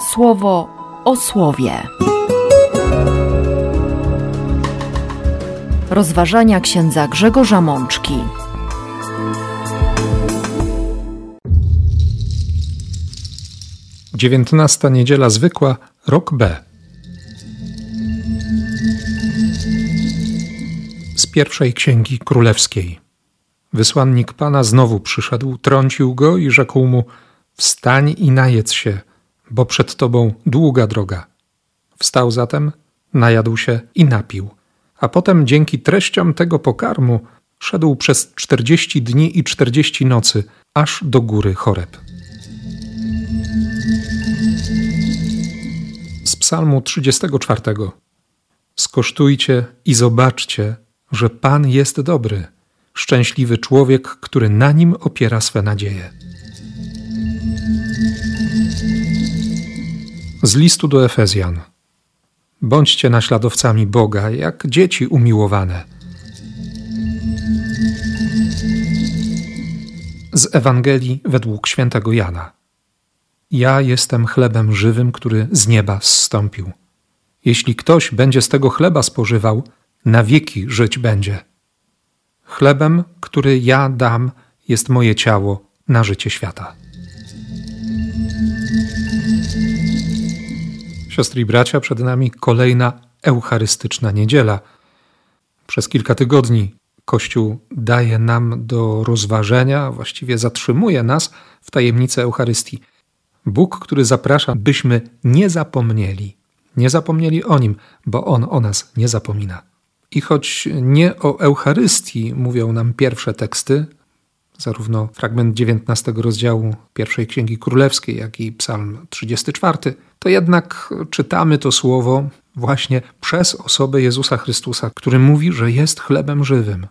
słowo o słowie. Rozważania księdza Grzegorza Mączki. Dziewiętnasta niedziela zwykła, rok B. Z pierwszej księgi królewskiej. Wysłannik pana znowu przyszedł, trącił go i rzekł mu: Wstań i najedz się, bo przed tobą długa droga. Wstał zatem, najadł się i napił, a potem dzięki treściom tego pokarmu szedł przez czterdzieści dni i czterdzieści nocy, aż do góry Choreb. Z Psalmu 34. Skosztujcie i zobaczcie, że Pan jest dobry, szczęśliwy człowiek, który na nim opiera swe nadzieje. Z listu do Efezjan. Bądźcie naśladowcami Boga, jak dzieci umiłowane. Z Ewangelii według świętego Jana. Ja jestem chlebem żywym, który z nieba zstąpił. Jeśli ktoś będzie z tego chleba spożywał, na wieki żyć będzie. Chlebem, który ja dam, jest moje ciało na życie świata. Siostry i bracia, przed nami kolejna eucharystyczna niedziela. Przez kilka tygodni Kościół daje nam do rozważenia, właściwie zatrzymuje nas w tajemnicy Eucharystii. Bóg, który zaprasza, byśmy nie zapomnieli. Nie zapomnieli o Nim, bo On o nas nie zapomina. I choć nie o Eucharystii mówią nam pierwsze teksty, zarówno fragment 19 rozdziału pierwszej Księgi Królewskiej, jak i Psalm 34, to jednak czytamy to słowo właśnie przez osobę Jezusa Chrystusa, który mówi, że jest chlebem żywym,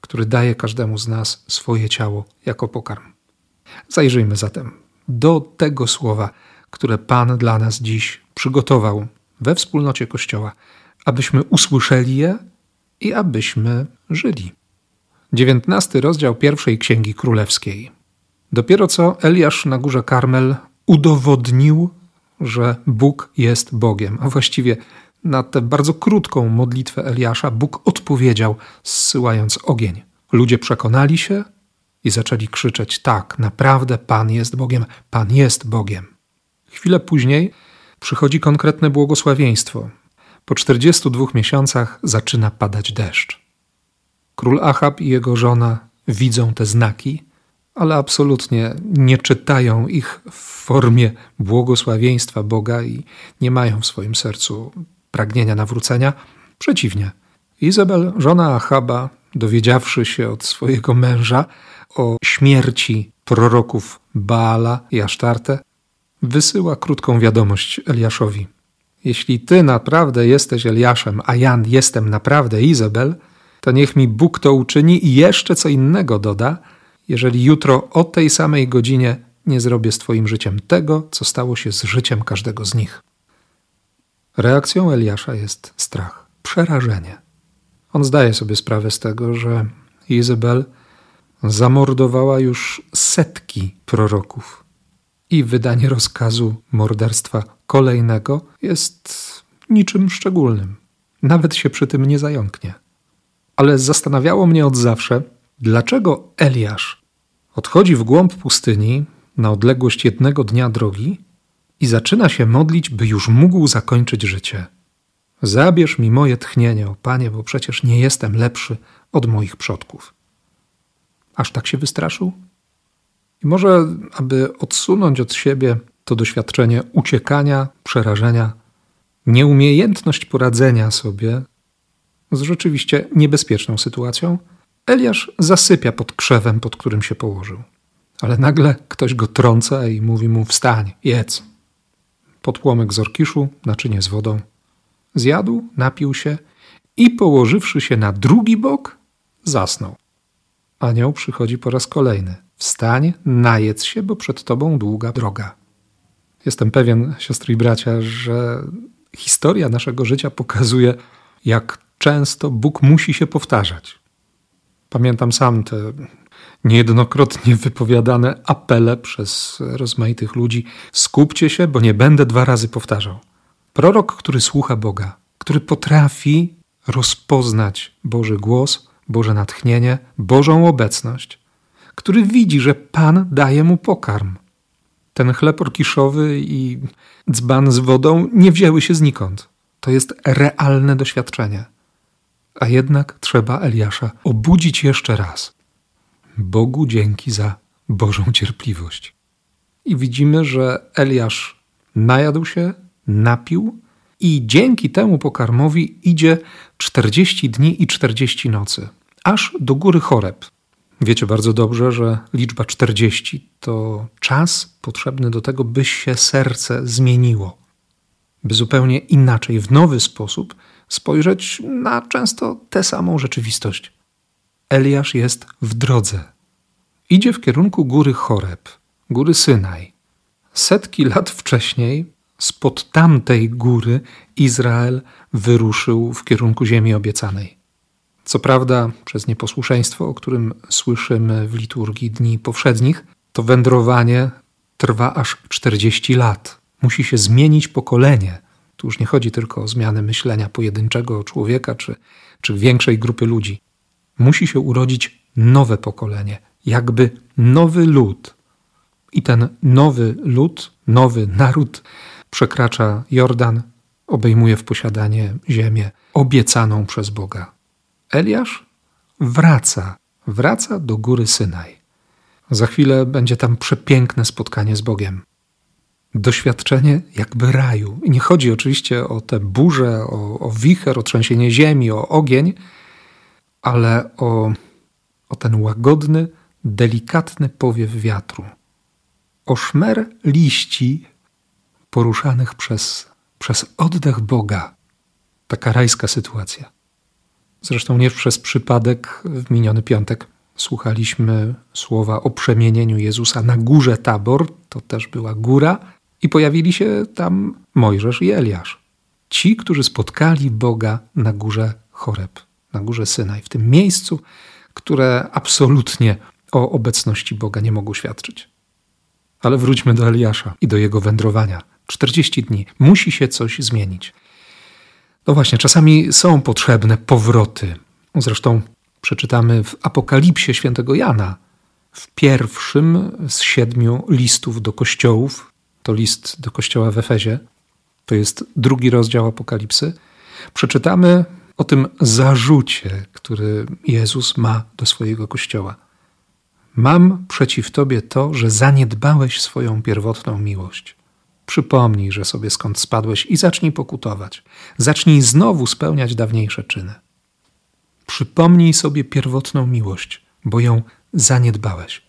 który daje każdemu z nas swoje ciało jako pokarm. Zajrzyjmy zatem do tego słowa, które Pan dla nas dziś przygotował we wspólnocie Kościoła, abyśmy usłyszeli je i abyśmy żyli. Dziewiętnasty rozdział pierwszej Księgi Królewskiej. Dopiero co Eliasz na górze Karmel udowodnił, że Bóg jest Bogiem, a właściwie na tę bardzo krótką modlitwę Eliasza Bóg odpowiedział, zsyłając ogień. Ludzie przekonali się i zaczęli krzyczeć: Tak, naprawdę Pan jest Bogiem, Pan jest Bogiem. Chwilę później przychodzi konkretne błogosławieństwo. Po 42 miesiącach zaczyna padać deszcz. Król Achab i jego żona widzą te znaki, ale absolutnie nie czytają ich w formie błogosławieństwa Boga i nie mają w swoim sercu pragnienia nawrócenia. Przeciwnie, Izabel, żona Achaba, dowiedziawszy się od swojego męża o śmierci proroków Baala i Asztarte, wysyła krótką wiadomość Eliaszowi. Jeśli ty naprawdę jesteś Eliaszem, a Jan jestem naprawdę Izabel, to niech mi Bóg to uczyni i jeszcze co innego doda, jeżeli jutro o tej samej godzinie nie zrobię z Twoim życiem tego, co stało się z życiem każdego z nich. Reakcją Eliasza jest strach, przerażenie. On zdaje sobie sprawę z tego, że Izabel zamordowała już setki proroków i wydanie rozkazu morderstwa kolejnego jest niczym szczególnym. Nawet się przy tym nie zająknie. Ale zastanawiało mnie od zawsze, dlaczego Eliasz odchodzi w głąb pustyni na odległość jednego dnia drogi i zaczyna się modlić, by już mógł zakończyć życie. Zabierz mi moje tchnienie, o Panie, bo przecież nie jestem lepszy od moich przodków. Aż tak się wystraszył? I może, aby odsunąć od siebie to doświadczenie uciekania, przerażenia, nieumiejętność poradzenia sobie z rzeczywiście niebezpieczną sytuacją, Eliasz zasypia pod krzewem, pod którym się położył. Ale nagle ktoś go trąca i mówi mu: Wstań, jedz. Podpłomek z orkiszu, naczynie z wodą. Zjadł, napił się i położywszy się na drugi bok, zasnął. Anioł przychodzi po raz kolejny. Wstań, najedz się, bo przed tobą długa droga. Jestem pewien, siostry i bracia, że historia naszego życia pokazuje, jak często Bóg musi się powtarzać. Pamiętam sam te Niejednokrotnie wypowiadane apele przez rozmaitych ludzi: skupcie się, bo nie będę dwa razy powtarzał. Prorok, który słucha Boga, który potrafi rozpoznać Boży głos, Boże natchnienie, Bożą obecność, który widzi, że Pan daje mu pokarm. Ten chleb orkiszowy i dzban z wodą nie wzięły się znikąd. To jest realne doświadczenie. A jednak trzeba Eliasza obudzić jeszcze raz. Bogu dzięki za Bożą cierpliwość. I widzimy, że Eliasz najadł się, napił i dzięki temu pokarmowi idzie 40 dni i 40 nocy, aż do góry Choreb. Wiecie bardzo dobrze, że liczba 40 to czas potrzebny do tego, by się serce zmieniło, by zupełnie inaczej, w nowy sposób spojrzeć na często tę samą rzeczywistość. Eliasz jest w drodze. Idzie w kierunku góry Choreb, góry Synaj. Setki lat wcześniej spod tamtej góry Izrael wyruszył w kierunku ziemi obiecanej. Co prawda, przez nieposłuszeństwo, o którym słyszymy w liturgii dni powszednich, to wędrowanie trwa aż 40 lat. Musi się zmienić pokolenie. Tu już nie chodzi tylko o zmianę myślenia pojedynczego człowieka czy, czy większej grupy ludzi. Musi się urodzić nowe pokolenie, jakby nowy lud. I ten nowy lud, nowy naród przekracza Jordan, obejmuje w posiadanie ziemię obiecaną przez Boga. Eliasz wraca, wraca do góry Synaj. Za chwilę będzie tam przepiękne spotkanie z Bogiem. Doświadczenie jakby raju. I nie chodzi oczywiście o te burze, o, o wicher, o trzęsienie ziemi, o ogień, ale o, o ten łagodny, delikatny powiew wiatru. O szmer liści poruszanych przez, przez oddech Boga. Taka rajska sytuacja. Zresztą nie przez przypadek w miniony piątek słuchaliśmy słowa o przemienieniu Jezusa na górze Tabor, to też była góra, i pojawili się tam Mojżesz i Eliasz. Ci, którzy spotkali Boga na górze Choreb, na górze Synaj, w tym miejscu, które absolutnie o obecności Boga nie mogło świadczyć. Ale wróćmy do Eliasza i do jego wędrowania. 40 dni. Musi się coś zmienić. No właśnie, czasami są potrzebne powroty. Zresztą przeczytamy w Apokalipsie świętego Jana, w pierwszym z siedmiu listów do kościołów, to list do kościoła w Efezie, to jest drugi rozdział Apokalipsy, przeczytamy o tym zarzucie, który Jezus ma do swojego kościoła. Mam przeciw Tobie to, że zaniedbałeś swoją pierwotną miłość. Przypomnij, że sobie skąd spadłeś i zacznij pokutować. Zacznij znowu spełniać dawniejsze czyny. Przypomnij sobie pierwotną miłość, bo ją zaniedbałeś.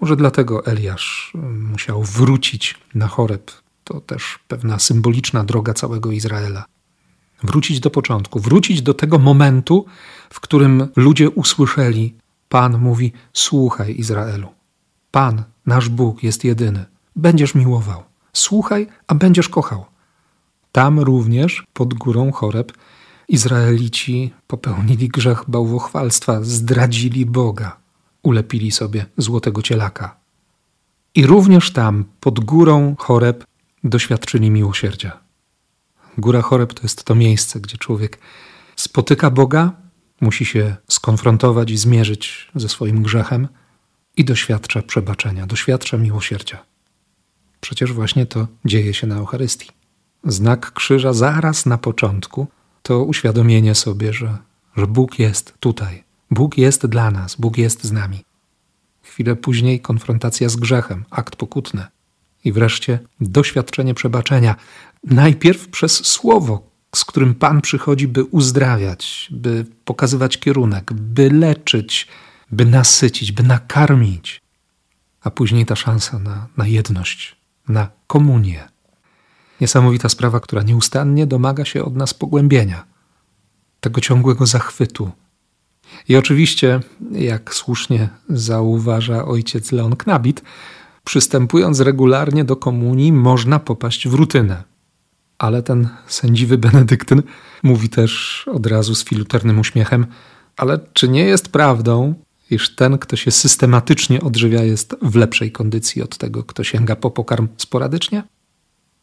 Może dlatego Eliasz mm, musiał wrócić na choreb. To też pewna symboliczna droga całego Izraela. Wrócić do początku, wrócić do tego momentu, w którym ludzie usłyszeli: Pan mówi: Słuchaj, Izraelu. Pan, nasz Bóg, jest jedyny. Będziesz miłował. Słuchaj, a będziesz kochał. Tam również, pod górą Choreb, Izraelici popełnili grzech bałwochwalstwa, zdradzili Boga, ulepili sobie złotego cielaka. I również tam, pod górą Choreb, doświadczyli miłosierdzia. Góra Choreb to jest to miejsce, gdzie człowiek spotyka Boga, musi się skonfrontować i zmierzyć ze swoim grzechem i doświadcza przebaczenia, doświadcza miłosierdzia. Przecież właśnie to dzieje się na Eucharystii. Znak krzyża zaraz na początku to uświadomienie sobie, że, że Bóg jest tutaj. Bóg jest dla nas, Bóg jest z nami. Chwilę później konfrontacja z grzechem, akt pokutny. I wreszcie doświadczenie przebaczenia. Najpierw przez słowo, z którym Pan przychodzi, by uzdrawiać, by pokazywać kierunek, by leczyć, by nasycić, by nakarmić. A później ta szansa na, na jedność, na komunię. Niesamowita sprawa, która nieustannie domaga się od nas pogłębienia, tego ciągłego zachwytu. I oczywiście, jak słusznie zauważa ojciec Leon Knabit, przystępując regularnie do komunii, można popaść w rutynę. Ale ten sędziwy Benedyktyn mówi też od razu z filuternym uśmiechem: Ale czy nie jest prawdą, iż ten, kto się systematycznie odżywia, jest w lepszej kondycji od tego, kto sięga po pokarm sporadycznie?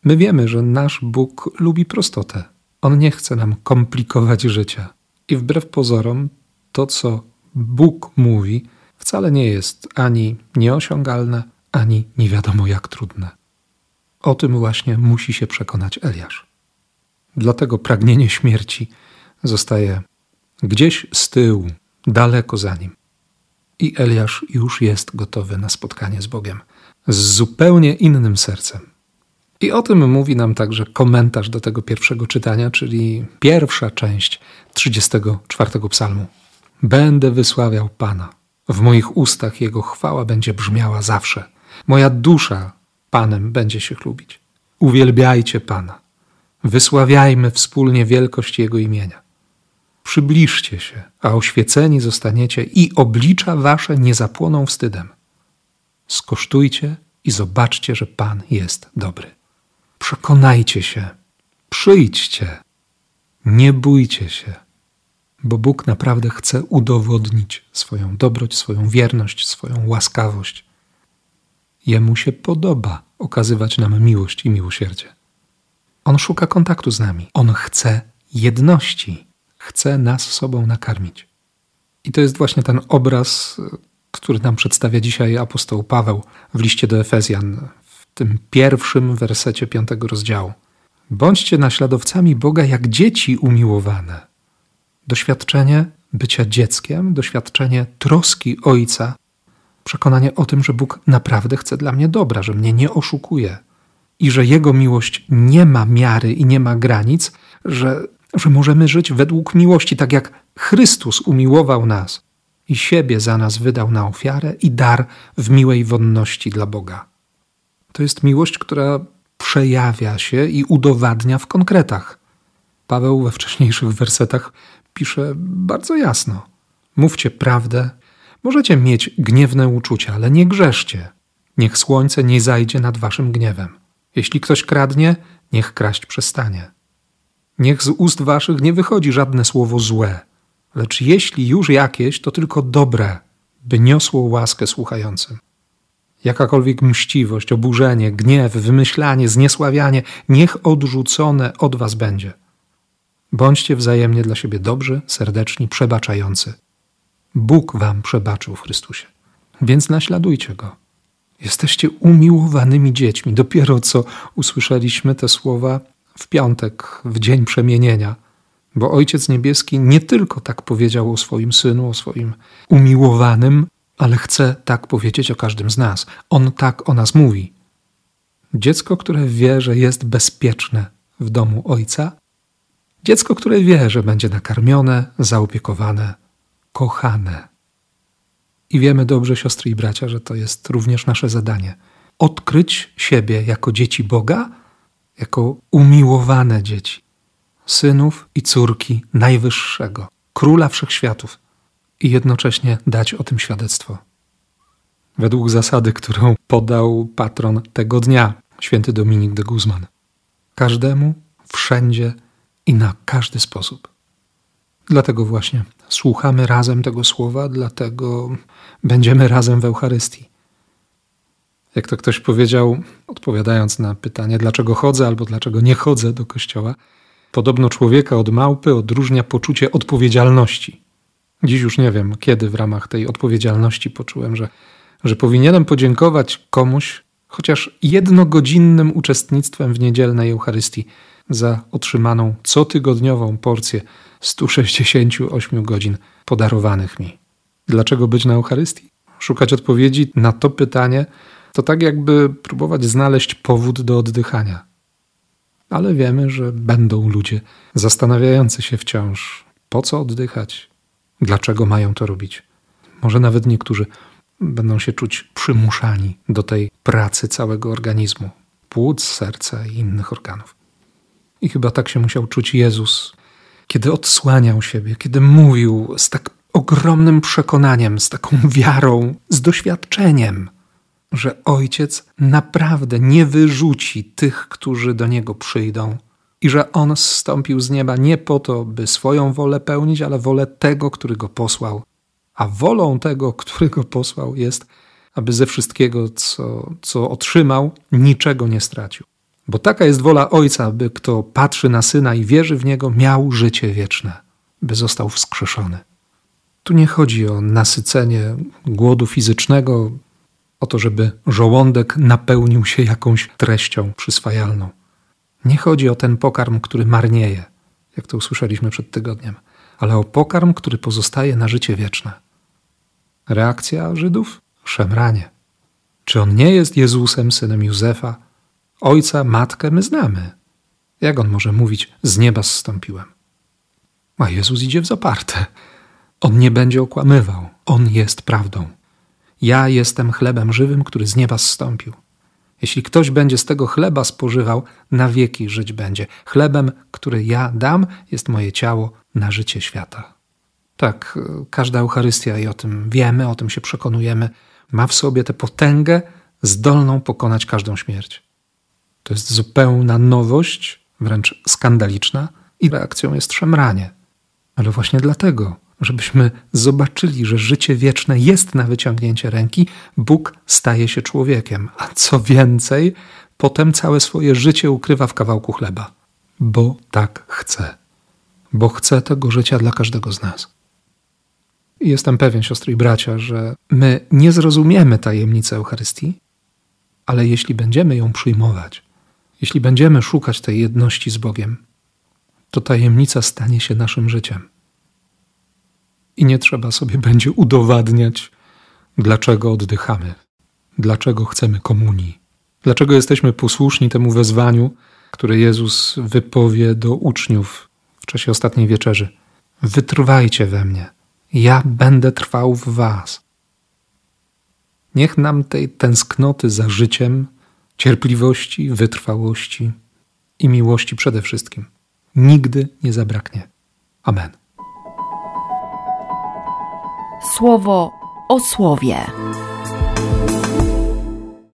My wiemy, że nasz Bóg lubi prostotę. On nie chce nam komplikować życia. I wbrew pozorom, to co Bóg mówi, wcale nie jest ani nieosiągalne, ani nie wiadomo jak trudne. O tym właśnie musi się przekonać Eliasz. Dlatego pragnienie śmierci zostaje gdzieś z tyłu, daleko za nim. I Eliasz już jest gotowy na spotkanie z Bogiem z zupełnie innym sercem. I o tym mówi nam także komentarz do tego pierwszego czytania, czyli pierwsza część 34 psalmu. Będę wysławiał Pana. W moich ustach Jego chwała będzie brzmiała zawsze. Moja dusza Panem będzie się chlubić. Uwielbiajcie Pana. Wysławiajmy wspólnie wielkość Jego imienia. Przybliżcie się, a oświeceni zostaniecie i oblicza wasze nie zapłoną wstydem. Skosztujcie i zobaczcie, że Pan jest dobry. Przekonajcie się, przyjdźcie, nie bójcie się, bo Bóg naprawdę chce udowodnić swoją dobroć, swoją wierność, swoją łaskawość. Jemu się podoba okazywać nam miłość i miłosierdzie. On szuka kontaktu z nami, on chce jedności, chce nas sobą nakarmić. I to jest właśnie ten obraz, który nam przedstawia dzisiaj apostoł Paweł w liście do Efezjan, w tym pierwszym wersecie piątego rozdziału. Bądźcie naśladowcami Boga jak dzieci umiłowane. Doświadczenie bycia dzieckiem, doświadczenie troski Ojca, przekonanie o tym, że Bóg naprawdę chce dla mnie dobra, że mnie nie oszukuje i że Jego miłość nie ma miary i nie ma granic, że, że możemy żyć według miłości, tak jak Chrystus umiłował nas i siebie za nas wydał na ofiarę i dar w miłej wonności dla Boga. To jest miłość, która przejawia się i udowadnia w konkretach. Paweł we wcześniejszych wersetach pisze bardzo jasno: Mówcie prawdę, możecie mieć gniewne uczucia, ale nie grzeszcie. Niech słońce nie zajdzie nad waszym gniewem. Jeśli ktoś kradnie, niech kraść przestanie. Niech z ust waszych nie wychodzi żadne słowo złe, lecz jeśli już jakieś, to tylko dobre, by niosło łaskę słuchającym. Jakakolwiek mściwość, oburzenie, gniew, wymyślanie, zniesławianie, niech odrzucone od was będzie. Bądźcie wzajemnie dla siebie dobrzy, serdeczni, przebaczający. Bóg wam przebaczył w Chrystusie, więc naśladujcie Go. Jesteście umiłowanymi dziećmi. Dopiero co usłyszeliśmy te słowa w piątek, w dzień przemienienia, bo Ojciec Niebieski nie tylko tak powiedział o swoim synu, o swoim umiłowanym, ale chce tak powiedzieć o każdym z nas. On tak o nas mówi. Dziecko, które wie, że jest bezpieczne w domu Ojca, dziecko, które wie, że będzie nakarmione, zaopiekowane, kochane. I wiemy dobrze, siostry i bracia, że to jest również nasze zadanie. Odkryć siebie jako dzieci Boga, jako umiłowane dzieci, synów i córki Najwyższego, Króla Wszechświatów i jednocześnie dać o tym świadectwo. Według zasady, którą podał patron tego dnia, święty Dominik de Guzman. Każdemu, wszędzie i na każdy sposób. Dlatego właśnie słuchamy razem tego słowa, dlatego będziemy razem w Eucharystii. Jak to ktoś powiedział, odpowiadając na pytanie, dlaczego chodzę albo dlaczego nie chodzę do kościoła, podobno człowieka od małpy odróżnia poczucie odpowiedzialności. Dziś już nie wiem, kiedy w ramach tej odpowiedzialności poczułem, że, że powinienem podziękować komuś chociaż jednogodzinnym uczestnictwem w niedzielnej Eucharystii za otrzymaną cotygodniową porcję 168 godzin podarowanych mi. Dlaczego być na Eucharystii? Szukać odpowiedzi na to pytanie to tak jakby próbować znaleźć powód do oddychania. Ale wiemy, że będą ludzie zastanawiający się wciąż, po co oddychać, dlaczego mają to robić. Może nawet niektórzy będą się czuć przymuszani do tej pracy całego organizmu, płuc, serca i innych organów. I chyba tak się musiał czuć Jezus, kiedy odsłaniał siebie, kiedy mówił z tak ogromnym przekonaniem, z taką wiarą, z doświadczeniem, że Ojciec naprawdę nie wyrzuci tych, którzy do Niego przyjdą, i że On zstąpił z nieba nie po to, by swoją wolę pełnić, ale wolę tego, który Go posłał, a wolą tego, który go posłał, jest, aby ze wszystkiego, co, co otrzymał, niczego nie stracił. Bo taka jest wola Ojca, by kto patrzy na Syna i wierzy w Niego, miał życie wieczne, by został wskrzeszony. Tu nie chodzi o nasycenie głodu fizycznego, o to, żeby żołądek napełnił się jakąś treścią przyswajalną. Nie chodzi o ten pokarm, który marnieje, jak to usłyszeliśmy przed tygodniem, ale o pokarm, który pozostaje na życie wieczne. Reakcja Żydów? Szemranie. Czy on nie jest Jezusem, synem Józefa? Ojca, matkę my znamy. Jak on może mówić, z nieba zstąpiłem? A Jezus idzie w zaparte. On nie będzie okłamywał. On jest prawdą. Ja jestem chlebem żywym, który z nieba zstąpił. Jeśli ktoś będzie z tego chleba spożywał, na wieki żyć będzie. Chlebem, który ja dam, jest moje ciało na życie świata. Tak, każda Eucharystia i o tym wiemy, o tym się przekonujemy, ma w sobie tę potęgę zdolną pokonać każdą śmierć. To jest zupełna nowość, wręcz skandaliczna, i reakcją jest szemranie. Ale właśnie dlatego żebyśmy zobaczyli, że życie wieczne jest na wyciągnięcie ręki, Bóg staje się człowiekiem, a co więcej, potem całe swoje życie ukrywa w kawałku chleba, bo tak chce, bo chce tego życia dla każdego z nas. I jestem pewien, siostry i bracia, że my nie zrozumiemy tajemnicy Eucharystii, ale jeśli będziemy ją przyjmować, jeśli będziemy szukać tej jedności z Bogiem, to tajemnica stanie się naszym życiem i nie trzeba sobie będzie udowadniać, dlaczego oddychamy, dlaczego chcemy komunii, dlaczego jesteśmy posłuszni temu wezwaniu, które Jezus wypowie do uczniów w czasie ostatniej wieczerzy. Wytrwajcie we mnie, ja będę trwał w Was. Niech nam tej tęsknoty za życiem, cierpliwości, wytrwałości i miłości przede wszystkim nigdy nie zabraknie. Amen. Słowo o słowie.